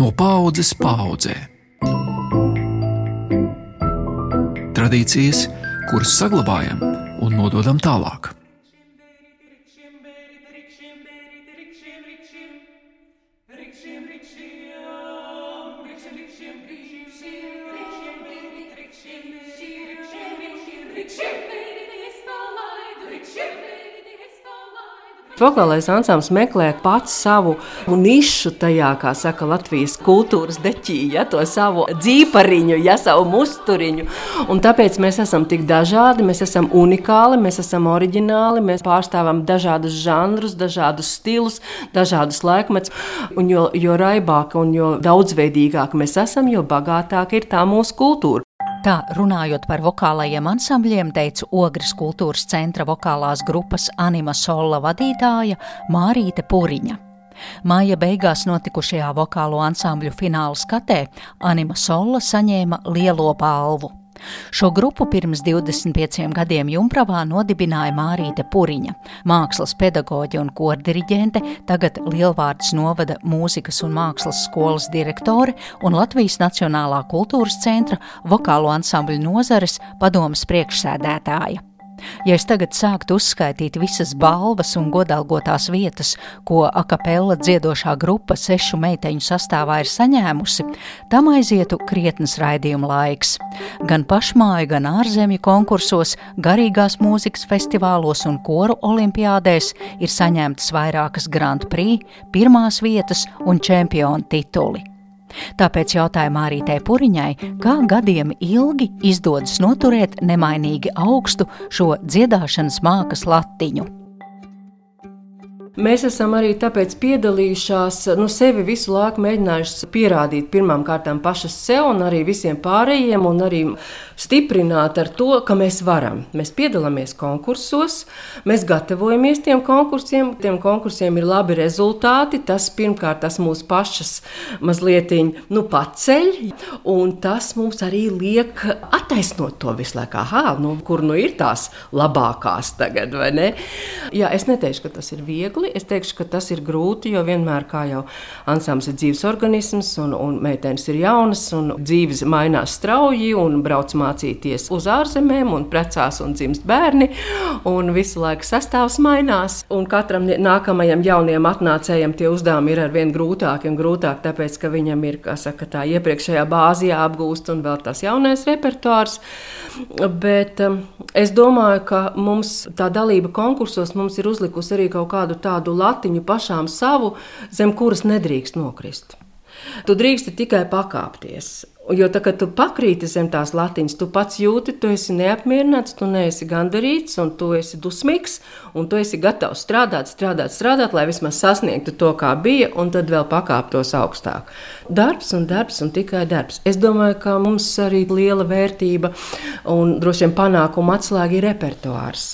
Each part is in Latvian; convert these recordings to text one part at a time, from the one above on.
No paudzes paudzē. Tradīcijas, kuras saglabājam un nododam tālāk. Vokālais ansamblis meklē pats savu nišu tajā, kā saka Latvijas kultūras deķī, ja to savu dzīpariņu, ja savu musturiņu. Un tāpēc mēs esam tik dažādi, mēs esam unikāli, mēs esam oriģināli, mēs pārstāvam dažādus žanrus, dažādus stilus, dažādus laikmetus. Un jo, jo raibāk un jo daudzveidīgāk mēs esam, jo bagātāka ir tā mūsu kultūra. Tā runājot par vokālajiem ansambļiem, teica Ogres kultūras centra vokālās grupas Anima Sola vadītāja Mārīte Pūriņa. Māja beigās notikušajā vokālo ansambļu fināla skatē Anima Sola saņēma lielo balvu. Šo grupu pirms 25 gadiem Jumpravā nodibināja Mārīte Puriņa, mākslas pedagoģe un kordiriģente, tagad Lielvārds novada mūzikas un mākslas skolas direktore un Latvijas Nacionālā kultūras centra vokālo ansambļu nozares padomas priekšsēdētāja. Ja es tagad sāktu uzskaitīt visas balvas un godalgotās vietas, ko akapella dziedošā grupa sešu meiteņu sastāvā ir saņēmusi, tam aizietu krietnes raidījuma laiks. Gan pašmāju, gan ārzemju konkursos, garīgās mūzikas festivālos un koru olimpiādēs ir saņemtas vairākas Grand Prix, pirmās vietas un čempionu tituli. Tāpēc jautāju Mārītei Puriņai, kā gadiem ilgi izdodas noturēt nemainīgi augstu šo dziedāšanas mākslas latiņu. Mēs esam arī tāpēc piedalījušās, nu, sevi visu laiku mēģinājuši pierādīt pirmām kārtām pašas sev un arī visiem pārējiem, un arī stiprināt ar to, ka mēs varam. Mēs piedalāmies konkursos, mēs gatavojamies tiem konkursiem, tiem konkursiem ir labi rezultāti. Tas pirmkārt tas mūs pašas mazliet nu, paceļ, un tas mums arī liek attaisnot to visu laiku. Aha, nu, kur nu ir tās labākās tagad, vai ne? Jā, es neteikšu, ka tas ir viegli. Es teikšu, ka tas ir grūti, jo vienmēr, kā jau ansamblis ir dzīves organisms, un, un meitenes ir jaunas, un dzīves mainās strauji, un brauc mācīties uz ārzemēm, un precās un dzimst bērni. Un visu laiku sastāvs mainās. Un katram nākamajam jaunajam atnācējam tie uzdevumi ir ar vien grūtāki un grūtāki, tāpēc ka viņam ir saka, tā iepriekšējā bāzē jāapgūst un vēl tas jaunais repertuārs. Bet um, es domāju, ka mums tā dalība konkursos ir uzlikusi arī kaut kādu tādu latiņu pašām savu, zem kuras nedrīkst nokrist. Tu drīksti tikai pakāpties. Jo tā, kad tu pakrīti zem tās latiņas, tu pats jūti, tu esi neapmierināts, tu neesi gandarīts, un tu esi dusmīgs, un tu esi gatavs strādāt, strādāt, strādāt, lai vismaz sasniegtu to, kā bija, un tad vēl pakāptos augstāk. Darbs un darbs un tikai darbs. Es domāju, ka mums arī liela vērtība un droši vien panākuma atslēga ir repertuārs,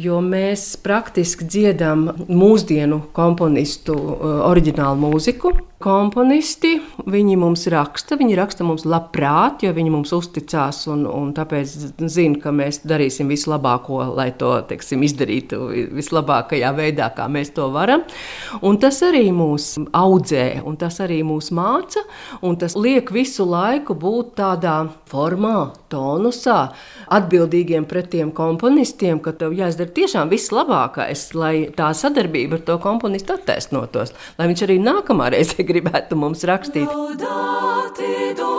jo mēs praktiski dziedam mūsdienu komponistu uh, oriģinālu mūziku komponisti. Viņi mums raksta, viņi raksta mums labprāt, jo viņi mums uzticās un, un tāpēc zina, ka mēs darīsim visu labāko, lai to teiksim, izdarītu vislabākajā veidā, kā mēs to varam. Un tas arī mūs audzē, un tas arī mūs māca, un tas liek visu laiku būt tādā formā, tonusā, atbildīgiem pret tiem komponistiem, ka tev jāizdara tiešām viss labākais, lai tā sadarbība ar to komponistu attaisnotos, lai viņš arī nākamā reize gribētu mums rakstīt. Laudate dominum,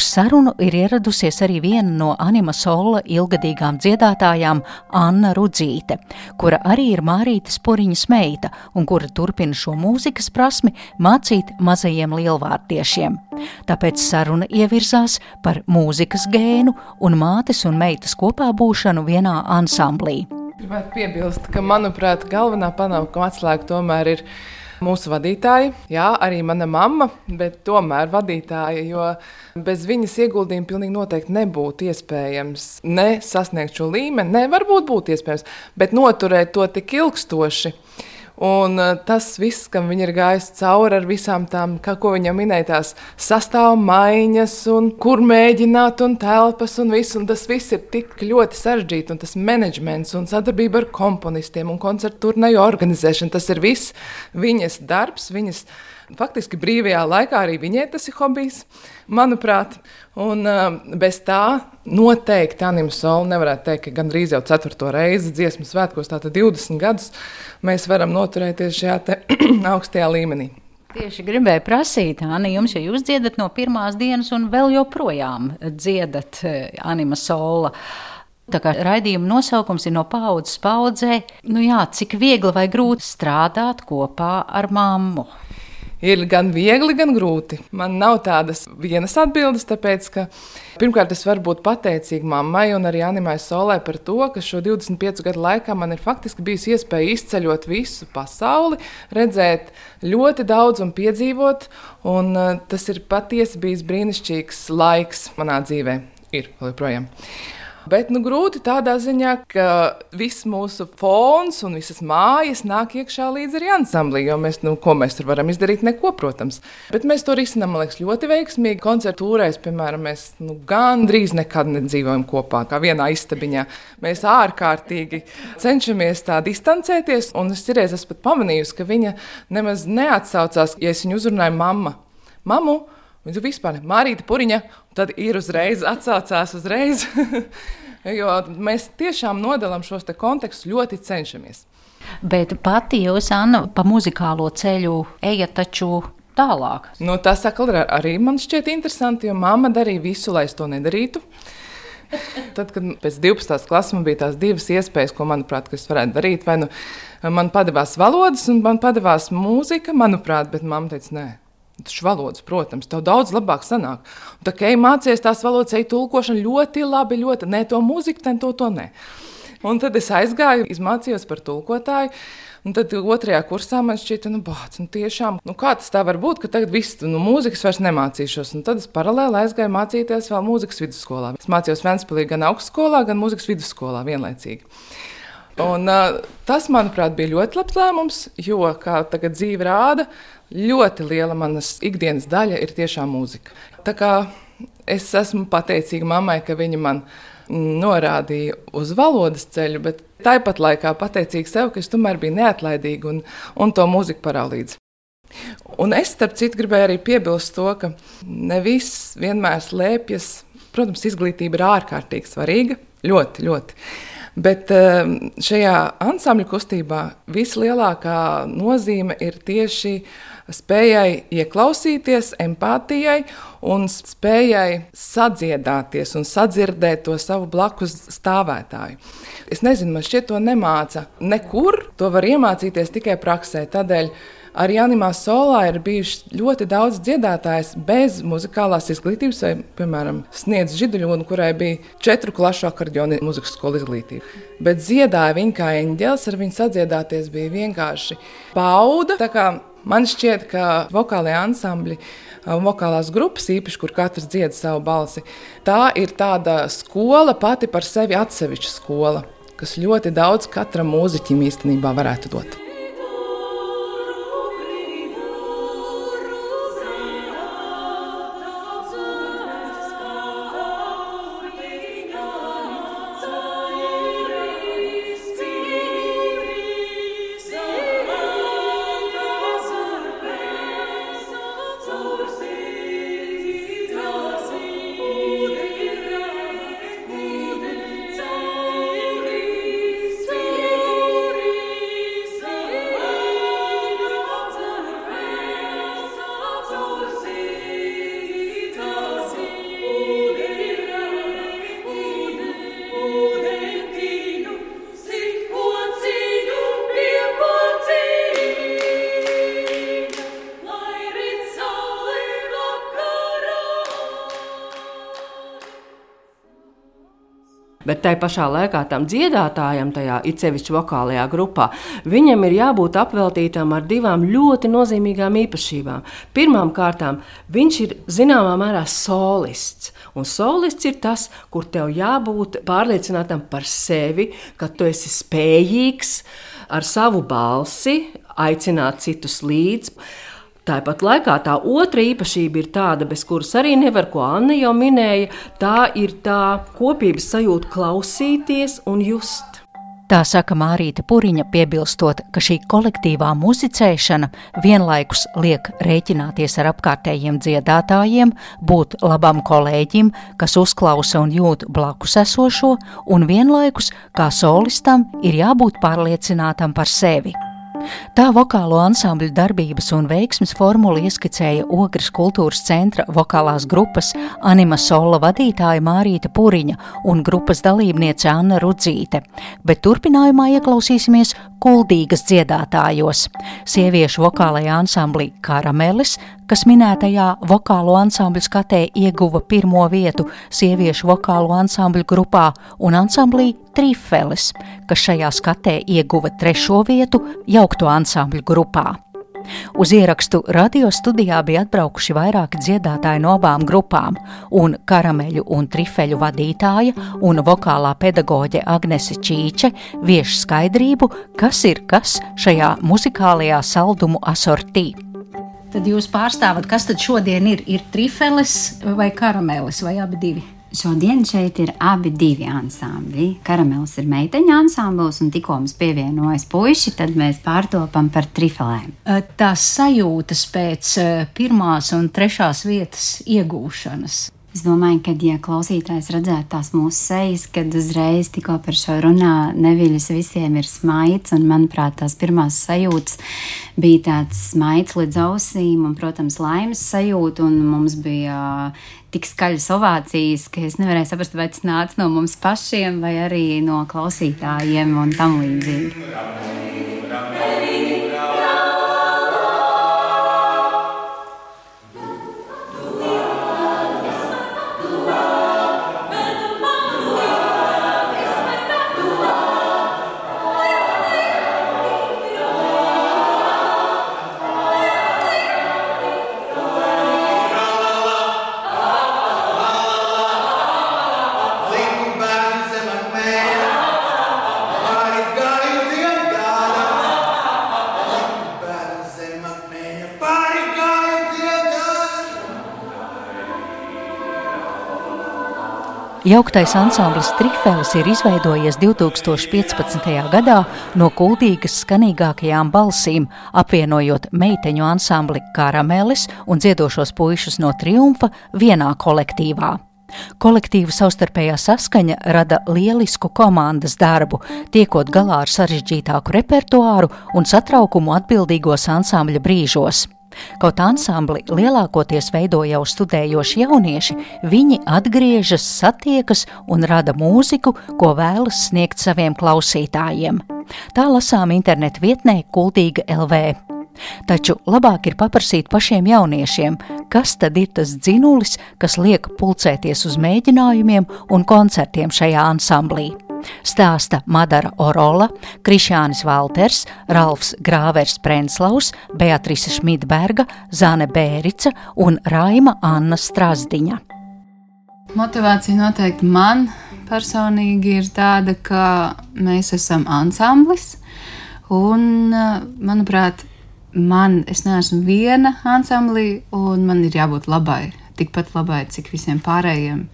Uz sarunu ir ieradusies arī viena no anima sola ilgadīgām dziedātājām, Anna Rudzīte, kura arī ir Mārītas Puriņas meita un kura turpina šo mūzikas prasmi mācīt mazajiem lielvārdiešiem. Tāpēc saruna ievirzās par mūzikas gēnu un mātes un meitas kopā būšanu vienā ansamblī. Gribētu piebilst, ka, manuprāt, galvenā panākuma atslēga tomēr ir Mūsu vadītāji, jā, arī mana mamma, bet tomēr vadītāja, jo bez viņas ieguldījuma pilnīgi noteikti nebūtu iespējams ne sasniegt šo līmeni, ne varbūt būtu iespējams, bet noturēt to tik ilgstoši. Un uh, tas viss, kam viņa ir gājusi cauri ar visām tām, kā, ko viņa minēja, tās sastāvmaiņas, un kur mēģināt, un telpas, un viss. Un tas viss ir tik ļoti sarežģīti, un tas menedžments, un sadarbība ar komponistiem, un koncertu turnēju organizēšana. Tas ir viss viņas darbs, viņas faktiski brīvajā laikā arī viņai tas ir hobijs, manuprāt. Un, uh, bez tā noteikti Anima Sola nevarētu teikt, ka gandrīz jau ceturto reizi dziesmu svētkos, tātad 20 gadus mēs varam noturēties šajā augstajā līmenī. Tieši gribēju prasīt, Anna, jums, ja jūs dziedat no pirmās dienas un vēl joprojām dziedat eh, Anima Sola. Tā kā raidījuma nosaukums ir no paudzes paudzē, nu jā, cik viegli vai grūti strādāt kopā ar mammu ir gan viegli, gan grūti. Man nav tādas vienas atbildes, tāpēc, ka pirmkārt es varu būt pateicīga mammai un arī Animai Solē par to, ka šo 25 gadu laikā man ir faktiski bijusi iespēja izceļot visu pasauli, redzēt ļoti daudz un piedzīvot, un uh, tas ir patiesi bijis brīnišķīgs laiks manā dzīvē. Ir joprojām. Bet nu, grūti tādā ziņā, ka viss mūsu fons un visas mājas nāk iekšā līdz arī ansamblī. Jo mēs, nu, ko mēs tur varam izdarīt? Neko, protams. Bet mēs to risinām, man liekas, ļoti veiksmīgi. Koncertūrēs, piemēram, mēs nu, gandrīz nekad nedzīvojam kopā, kā vienā istabiņā. Mēs ārkārtīgi cenšamies tā distancēties. Un es reiz esmu pat pamanījusi, ka viņa nemaz neatsaucās, ja es viņu uzrunāju mamma. Mamu, Viņa vispār ir Marīta Puriņa, un tad ir uzreiz atsaucās uzreiz. jo mēs tiešām nodalām šos kontekstus, ļoti cenšamies. Bet pati jūs, Anna, pa muzikālo ceļu ejat taču tālāk. Nu, tas arī man šķiet interesanti, jo mamma darīja visu, lai es to nedarītu. Tad, kad pēc 12. klases man bija tās divas iespējas, ko, manuprāt, es varētu darīt, vai nu man padevās valodas, un man padevās mūzika, manuprāt, bet mamma teica, nē, Tas valodas, protams, tev daudz labāk sanāk. Un tā kā ej mācīties tās valodas, ej tulkošana ļoti labi, ļoti ne to mūziku, ne to, to ne. Un tad es aizgāju, izmācījos par tulkotāju. Un tad otrajā kursā man šķita, nu, bāc, nu tiešām, nu, kā tas tā var būt, ka tagad viss, nu, mūzikas vairs nemācīšos. Un tad es paralēli aizgāju mācīties vēl mūzikas vidusskolā. Es mācījos Ventspilī gan augstskolā, gan mūzikas vidusskolā vienlaicīgi. Un, uh, tas, manuprāt, bija ļoti labs lēmums, jo, kā tagad dzīve rāda, ļoti liela manas ikdienas daļa ir tiešām mūzika. Tā kā es esmu pateicīga mammai, ka viņa man norādīja uz valodas ceļu, bet tāpat laikā pateicīga sev, ka es tomēr biju neatlaidīga un, un to mūziku parādīju. Un es, starp citu, gribēju arī piebilst to, ka ne viss vienmēr slēpjas. Protams, izglītība ir ārkārtīgi svarīga, ļoti, ļoti. Bet ehm, šajā ansambļu kustībā vislielākā nozīme ir tieši spējai ieklausīties, empātijai un spējai sadziedāties un sadzirdēt to savu blakus stāvētāju. Es nezinu, man šķiet, to nemāca nekur. To var iemācīties tikai praksē. Tādēļ Arī Animā Solā ir bijuši ļoti daudz dziedātājs bez muzikālās izglītības, vai, piemēram, Sniedz Židuļonu, kurai bija četru klašu akordionu muzikas skolu izglītība. Bet dziedāja viņa kā eņģēlis, ar viņu sadziedāties bija vienkārši bauda. Man šķiet, ka vokālajā ansambļi un vokālās grupas, īpaši, kur katrs dzied savu balsi, tā ir tāda skola pati par sevi atsevišķa skola, kas ļoti daudz katram mūziķim īstenībā varētu dot. Bet tai pašā laikā tam dziedātājam, tajā itsevišķi vokālajā grupā, viņam ir jābūt apveltītam ar divām ļoti nozīmīgām īpašībām. Pirmkārt, viņš ir zināmā mērā solists. Un solists ir tas, kur tev jābūt pārliecinātam par sevi, ka tu esi spējīgs ar savu balsi aicināt citus līdzi. Tāpat laikā tā otra īpašība ir tāda, bez kuras arī nevar, ko Anna jau minēja, tā ir tā kopības sajūta klausīties un just. Tā saka Mārīte Puriņa, piebilstot, ka šī kolektīvā muzicēšana vienlaikus liek rēķināties ar apkārtējiem dziedātājiem, būt labam kolēģim, kas uzklausa un jūt blakus esošo, un vienlaikus kā solistam ir jābūt pārliecinātam par sevi. Tā vokālo ansambļu darbības un veiksmes formulu ieskicēja Ogres kultūras centra vokālās grupas Anima Sola vadītāja Mārīta Puriņa un grupas dalībniece Anna Rudzīte, bet turpinājumā ieklausīsimies kuldīgas dziedātājos. Sieviešu vokālajā ansamblī Karamelis, kas minētajā vokālo ansambļu skatē ieguva pirmo vietu sieviešu vokālo ansambļu grupā un ansamblī Trifeles, kas šajā skatē ieguva trešo vietu jaukto ansambļu grupā. Uz ierakstu radio studijā bija atbraukuši vairāki dziedātāji no abām grupām, un karameļu un trifeļu vadītāja un vokālā pedagoģe Agnese Čīče vieš skaidrību, kas ir kas šajā muzikālajā saldumu asortī. Tad jūs pārstāvat, kas tad šodien ir? Ir trifeles vai karamelis vai abi divi? Šodien šeit ir abi divi ansambļi. Karamels ir meiteņu ansamblis, un tikko mums pievienojas puiši, tad mēs pārtopam par trifelēm. Tās sajūtas pēc pirmās un trešās vietas iegūšanas. Es domāju, ka, ja klausītājs redzētu tās mūsu sejas, kad uzreiz tikko par šo runā, neviļas visiem ir smaids, un manuprāt, tās pirmās sajūtas bija tāds smaids līdz ausīm, un, protams, laimes sajūta, un mums bija tik skaļas ovācijas, ka es nevarēju saprast, vai tas nāca no mums pašiem, vai arī no klausītājiem un tam līdzīgi. Jauktais ansamblis Trifēlis ir izveidojies 2015. gadā no kuldīgas skanīgākajām balsīm, apvienojot meiteņu ansambli Karamelis un dziedošos puišus no Triumfa vienā kolektīvā. Kolektīva savstarpējā saskaņa rada lielisku komandas darbu, tiekot galā ar sarežģītāku repertuāru un satraukumu atbildīgos ansambļa brīžos. Kaut ansambli lielākoties veido jau studējoši jaunieši, viņi atgriežas, satiekas un rada mūziku, ko vēlas sniegt saviem klausītājiem. Tā lasām internetu vietnē Kultīga LV. Taču labāk ir paprasīt pašiem jauniešiem, kas tad ir tas dzinulis, kas liek pulcēties uz mēģinājumiem un koncertiem šajā ansamblī. Stāsta Madara Orola, Krišānis Valters, Ralfs Grāvers Prenslaus, Beatrice Šmitberga, Zane Bērica un Raima Anna Strasdiņa. Motivācija noteikti man personīgi ir tāda, ka mēs esam ansamblis. Un, manuprāt, man, es neesmu viena ansamblī, un man ir jābūt labai, tikpat labai, cik visiem pārējiem.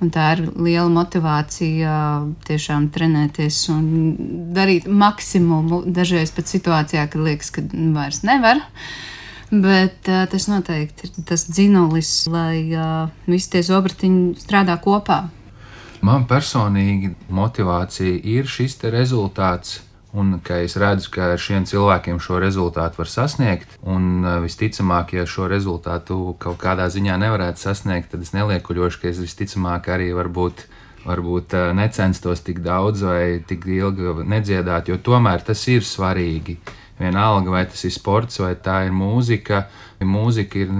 Un tā ir liela motivācija tiešām trenēties un darīt maksimumu. Dažreiz pat situācijā, kad liekas, ka vairs nevar. Bet uh, tas noteikti ir tas dzinulis, lai uh, visi tie zobratiņi strādā kopā. Man personīgi motivācija ir šis rezultāts Un ka es redzu, ka ar šiem cilvēkiem šo rezultātu var sasniegt, un uh, visticamāk, ja šo rezultātu kaut kādā ziņā nevarētu sasniegt, tad es neliekuļošu, ka es visticamāk arī varbūt, varbūt uh, necenstos tik daudz vai tik ilgi nedziedāt, jo tomēr tas ir svarīgi. Vienalga, vai tas ir sports vai tā ir mūzika. Mūzika ir,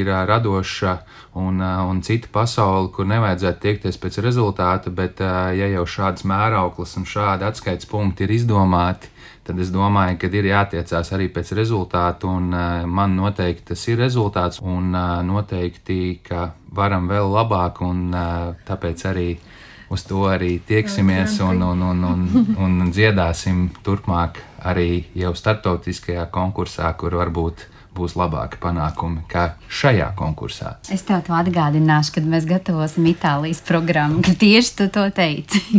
ir radoša un, un cita pasaule, kur nevajadzētu tiekties pēc rezultāta, bet ja jau šāds mērauklis un šādi atskaites punkti ir izdomāti, tad es domāju, ka ir jātiecās arī pēc rezultātu, un man noteikti tas ir rezultāts, un noteikti, ka varam vēl labāk, un tāpēc arī uz to arī tieksimies un, un, un, un, un dziedāsim turpmāk arī jau starptautiskajā konkursā, kur varbūt būs labāki panākumi kā šajā konkursā. Es tev to atgādināšu, kad mēs gatavosim Itālijas programmu, ka tieši tu to teici.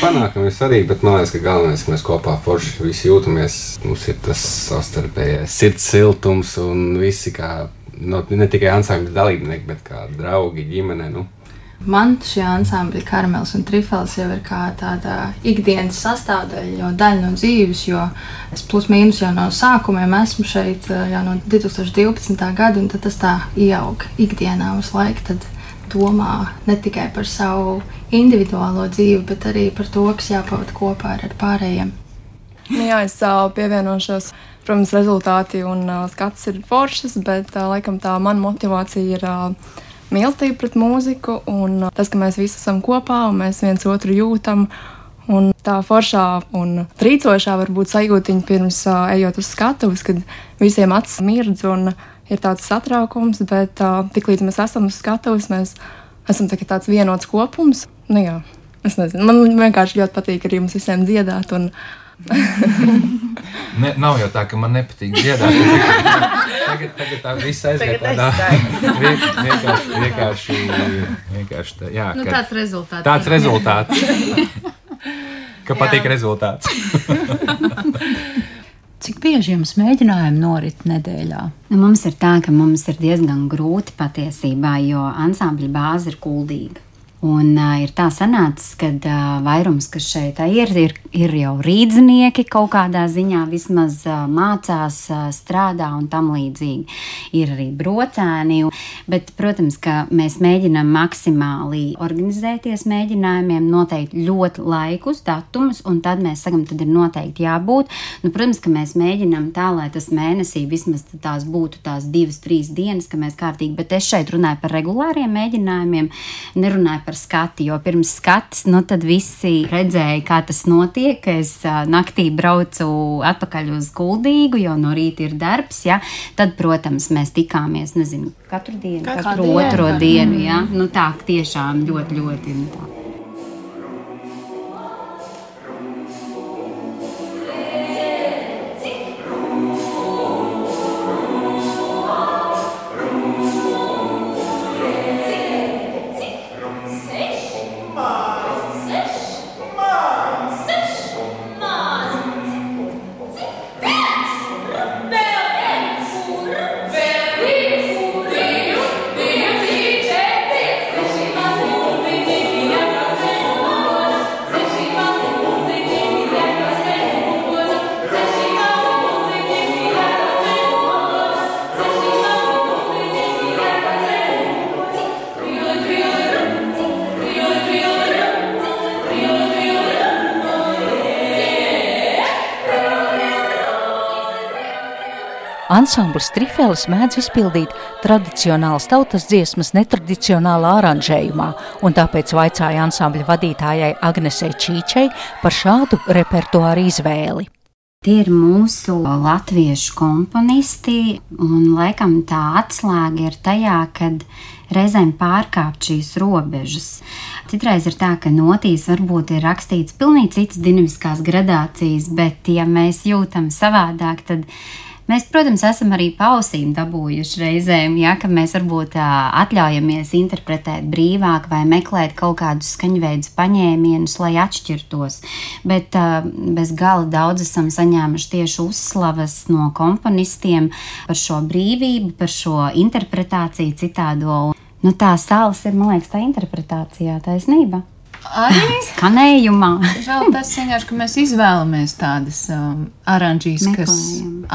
Panākumi ir svarīgi, bet man liekas, ka galvenais, ka mēs kopā forši visi jūtamies. Mums ir tas savstarpējais sirds siltums un visi kā no, ne tikai ansambļa dalībnieki, bet kā draugi, ģimene. Nu. Man šie ansambļi, karamels un trifels, jau ir kā tāda ikdienas sastāvdaļa, jau daļa no dzīves. Jo es plus mīnus jau no sākumiem esmu šeit, jau no 2012. gada, un tas tā ieaug ikdienā uz laiku. Tad domā ne tikai par savu individuālo dzīvi, bet arī par to, kas jāpavada kopā ar, pārējiem. Nu, jā, es pievienošos. Protams, rezultāti un skats ir foršas, bet laikam tā mana motivācija ir. Uh, mīlestība pret mūziku un uh, tas, ka mēs visi esam kopā un mēs viens otru jūtam. Un tā foršā un trīcošā var būt sajūtiņa pirms uh, ejot uz skatuves, kad visiem acis mirdz un ir tāds satraukums, bet uh, tiklīdz mēs esam uz skatuves, mēs esam tā tāds vienots kopums. Nu, jā, es nezinu, man vienkārši ļoti patīk arī jums visiem dziedāt. Un, ne, nav jau tā, ka man nepatīk dziedāt. Tagad, tagad tā viss aiziet tādā vienkārši, vienkārši, vienkārši tā, jā, nu, tāds rezultāts. Tāds rezultāts. ka patīk jā. rezultāts. Cik bieži jums mēģinājumi norit nedēļā? Nu, mums ir tā, ka mums ir diezgan grūti patiesībā, jo ansambļa bāze ir kuldīga. Un uh, ir tā sanācis, ka uh, vairums, kas šeit ir, ir, ir jau rīznieki kaut kādā ziņā, vismaz uh, mācās, uh, strādā un tam līdzīgi. Ir arī brocēni, bet, protams, ka mēs mēģinām maksimāli organizēties mēģinājumiem, noteikt ļoti laikus, datumus, un tad mēs sakam, tad ir noteikti jābūt. Nu, protams, ka mēs mēģinām tā, lai tas mēnesī vismaz tās būtu tās divas, trīs dienas, ka mēs kārtīgi, bet es šeit runāju par regulāriem mēģinājumiem, nerunāju par par skati, jo pirms skats, nu tad visi redzēja, kā tas notiek. Es naktī braucu atpakaļ uz Kuldīgu, jo no rīta ir darbs, ja? tad, protams, mēs tikāmies, nezinu, katru dienu, katru, katru otro dienu, ja? nu tā tiešām ļoti, ļoti. Nu, Ansamblis Trifēlis mēdz izpildīt tradicionālas tautas dziesmas netradicionālā aranžējumā, un tāpēc vaicāja ansambļa vadītājai Agnesei Čīčai par šādu repertuāru izvēli. Tie ir mūsu latviešu komponisti, un laikam tā atslēga ir tajā, kad reizēm pārkāpt šīs robežas. Citreiz ir tā, ka notīs varbūt ir rakstīts pilnīgi citas dinamiskās gradācijas, bet ja mēs jūtam savādāk, tad Mēs, protams, esam arī pausīm dabūjuši reizēm, ja, ka mēs varbūt uh, atļaujamies interpretēt brīvāk vai meklēt kaut kādus skaņveidus paņēmienus, lai atšķirtos. Bet uh, bez gala daudz esam saņēmuši tieši uzslavas no komponistiem par šo brīvību, par šo interpretāciju citādo. Nu, tā sāls ir, man liekas, tā interpretācijā taisnība arī skanējumā. Vēl tas vienkārši, ka mēs izvēlamies tādas um, oranžijas, kas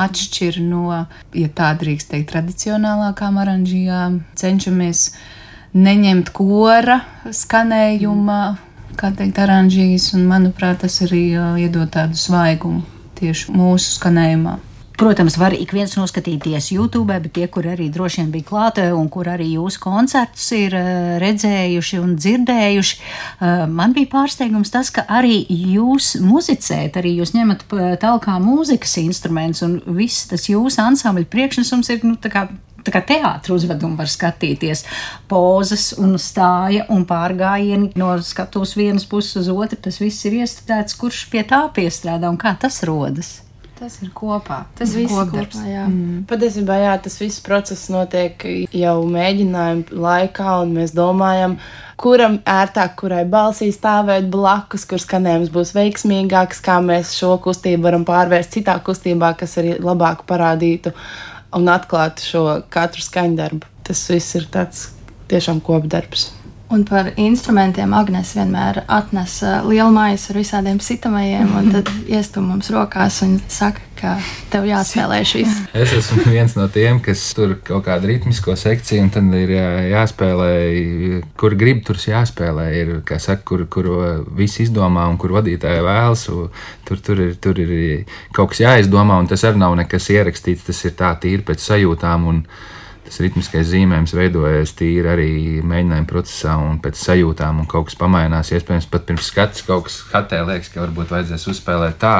atšķir no, ja tā drīkst teikt, tradicionālākām oranžijām. Cenšamies neņemt kora skanējuma, kā teikt, oranžijas, un manuprāt, tas arī uh, iedod tādu svaigumu tieši mūsu skanējumā. Protams, var ik viens noskatīties YouTube, bet tie, kur arī droši vien bija klāte un kur arī jūsu koncertus ir uh, redzējuši un dzirdējuši, uh, man bija pārsteigums tas, ka arī jūs muzicējat, arī jūs ņemat talkā mūzikas instruments un viss tas jūsu ansambļa priekšnesums ir, nu, tā kā tā kā teātris uzvedumu var skatīties. Pozas un stāja un pārgājieni no skatuves vienas puses uz otru. Tas viss ir iestudēts, kurš pie tā piestrādā un kā tas rodas. Tas ir kopā. Tas ir kopā. Jā. Mm. Patiesībā jā, tas viss process notiek jau mēģinājuma laikā, un mēs domājam, kuram ērtāk, kurai balsī stāvēt blakus, kur skanējums būs veiksmīgāks, kā mēs šo kustību varam pārvērst citā kustībā, kas arī labāk parādītu un atklātu šo katru skaņdarbu. Tas viss ir tāds tiešām kopdarbs. Un par instrumentiem Agnēs vienmēr atnes lielu maisu ar visādiem sitamajiem, un tad iestum mums rokās un saka, ka tev jāspēlē šis. Es esmu viens no tiem, kas tur kaut kādu ritmisko sekciju, un tad ir jāspēlē, kur grib, tur jāspēlē. Ir, kā saka, kur, kur viss izdomā un kur vadītāja vēlas. Tur, tur, ir, tur ir kaut kas jāizdomā, un tas arī nav nekas ierakstīts. Tas ir tā tīri pēc sajūtām. Un, tas ritmiskais zīmējums veidojas tīri arī mēģinājuma procesā un pēc sajūtām, un kaut kas pamainās. Iespējams, pat pirms skats kaut kas hatē liekas, ka varbūt vajadzēs uzspēlēt tā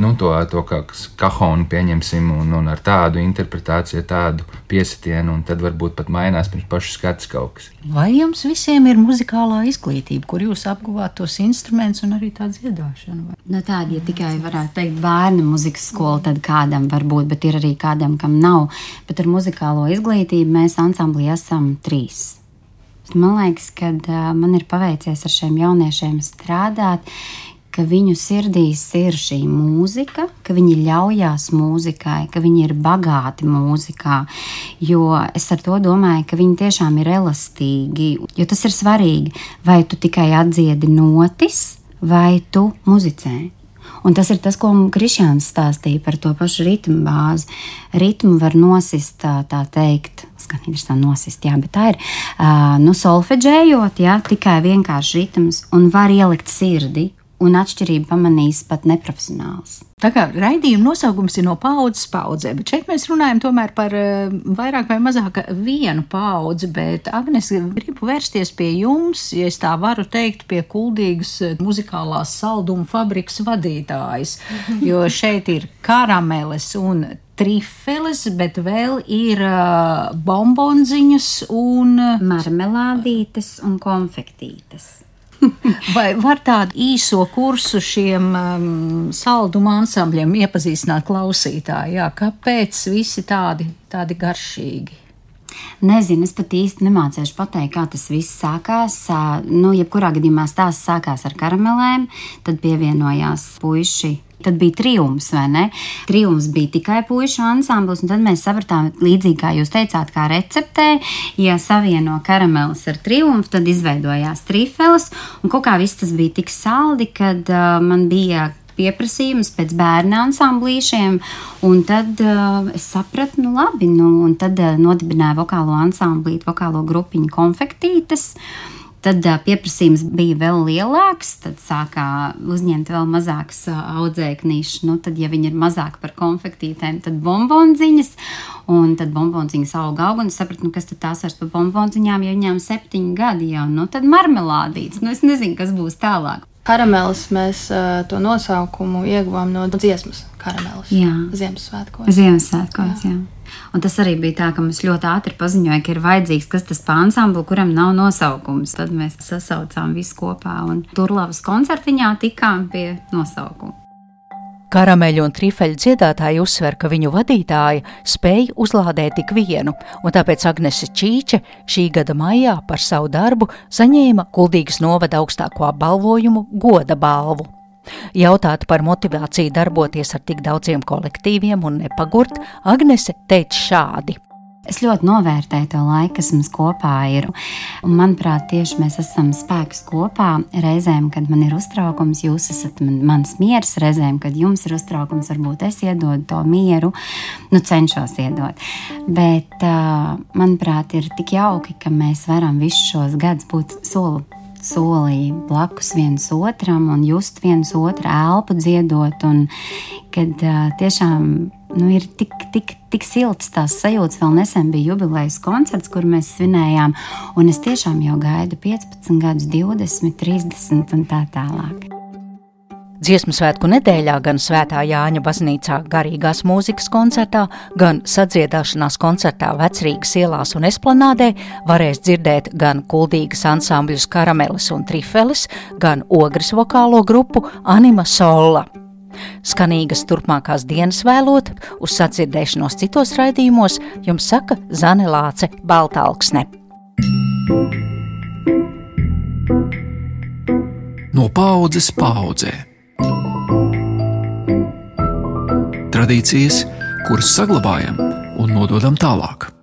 nu, to, to kā kahonu pieņemsim, un, un ar tādu interpretāciju, tādu piesitienu, un tad varbūt pat mainās pirms paša skats kaut kas. Vai jums visiem ir muzikālā izglītība, kur jūs apguvāt tos instrumentus un arī tādu dziedāšanu? Nu, tāda, ja tikai varētu teikt, bērnu muzikas skola, tad kādam var būt, bet ir arī kādam, kam nav. Bet ar muzikālo izglītību mēs ansamblī esam trīs. Man liekas, ka man ir paveicies ar šiem jauniešiem strādāt, ka viņu sirdīs ir šī mūzika, ka viņi ļaujās mūzikai, ka viņi ir bagāti mūzikā. Jo es ar to domāju, ka viņi tiešām ir elastīgi. Jo tas ir svarīgi, vai tu tikai atdziedi notis, vai tu muzicē. Un tas ir tas, ko Krišjāns stāstīja par to pašu ritmu bāzi. Ritmu var nosist, tā, tā teikt, skan interesanti nosist, jā, bet tā ir, uh, nu, solfeģējot, jā, tikai vienkārši ritms un var ielikt sirdi un atšķirību pamanīs pat neprofesionāls. Tā kā raidījuma nosaukums ir no paudzes paudzē, bet šeit mēs runājam tomēr par uh, vairāk vai mazāk vienu paudzi, bet Agnes, gribu vērsties pie jums, ja es tā varu teikt, pie kuldīgas eh, muzikālās salduma fabrikas vadītājas, jo šeit ir karameles un trifeles, bet vēl ir uh, bombonziņas un marmelādītes un konfektītes. Vai var tādu īso kursu šiem um, salduma ansambļiem iepazīstināt klausītāju? Jā, kāpēc visi tādi, tādi garšīgi? Nezinu, es pat īsti nemācīšu pateikt, kā tas viss sākās. Nu, jebkurā gadījumā stāsts sākās ar karamelēm, tad pievienojās puiši Tad bija trijums, vai ne? Trijums bija tikai puikas ansamblis, un tad mēs sapratām, līdzīgi kā jūs teicāt, kā receptē, ja savieno karamelis ar triumfu, tad izveidojās trifeles, un kaut kā viss tas bija tik saldi, kad uh, man bija pieprasījums pēc bērnu ansamblīšiem. Un tad uh, es sapratu, nu labi, nu, un tad uh, nodibināju vokālo ansamblītu, vokālo grupiņu konfektītes. Uh, Tad uh, pieprasījums bija vēl lielāks, tad sākā uzņemt vēl mazākas uh, audzēknīšas. Nu, tad, ja viņi ir mazāki par konfektītēm, tad bombonziņas, un tad bombonziņas auga auga, un es sapratu, nu, kas tad tās vairs par bombonziņām, ja viņām septiņi gadi jau, nu, tad marmelādīts. Nu, es nezinu, kas būs tālāk. Karamelis mēs uh, to nosaukumu ieguvām no dziesmas karamelis. Jā, Ziemassvētkos. Ziemassvētkos, jā. jā. Un tas arī bija tā, ka mums ļoti ātri paziņoja, ka ir vajadzīgs kas tas pa ansamblu, kuram nav nosaukums. Tad mēs sasaucām visu kopā un Turlavas koncertiņā tikām pie nosaukuma. Karameļu un trifeļu dziedātāji uzsver, ka viņu vadītāja spēja uzlādēt tik vienu, un tāpēc Agnese Čīče šī gada maijā par savu darbu saņēma Kuldīgas novada augstāko apbalvojumu goda balvu. Jautāt par motivāciju darboties ar tik daudziem kolektīviem un nepagurt, Agnese teica šādi. Es ļoti novērtēju to laiku, kas mums kopā ir. Un, manuprāt, tieši mēs esam spēks kopā. Reizēm, kad man ir uztraukums, jūs esat man, mans miers, reizēm, kad jums ir uztraukums, varbūt es iedodu to mieru, nu, cenšos iedot. Bet, manuprāt, ir tik jauki, ka mēs varam visus šos gadus būt soli solī blakus viens otram un just viens otru elpu dziedot. Un, kad uh, tiešām nu, ir tik, tik, tik silts tās sajūtas. Vēl nesen bija jubilejas koncerts, kur mēs svinējām, un es tiešām jau gaidu 15 gadus, 20, 30 un tā tālāk. Dziesmu svētku nedēļā gan Svētā Jāņa baznīcā garīgās mūzikas koncertā, gan sadziedāšanās koncertā Vecrīgas ielās un esplanādē varēs dzirdēt gan kuldīgas ansambļus Karamelis un Trifelis, gan ogres vokālo grupu Anima Sola. Skanīgas turpmākās dienas vēlot, uz sadzirdēšanos citos raidījumos, jums saka Zane Lāce Baltālksne. No paudzes paudzē. Tradīcijas, kuras saglabājam un nododam tālāk.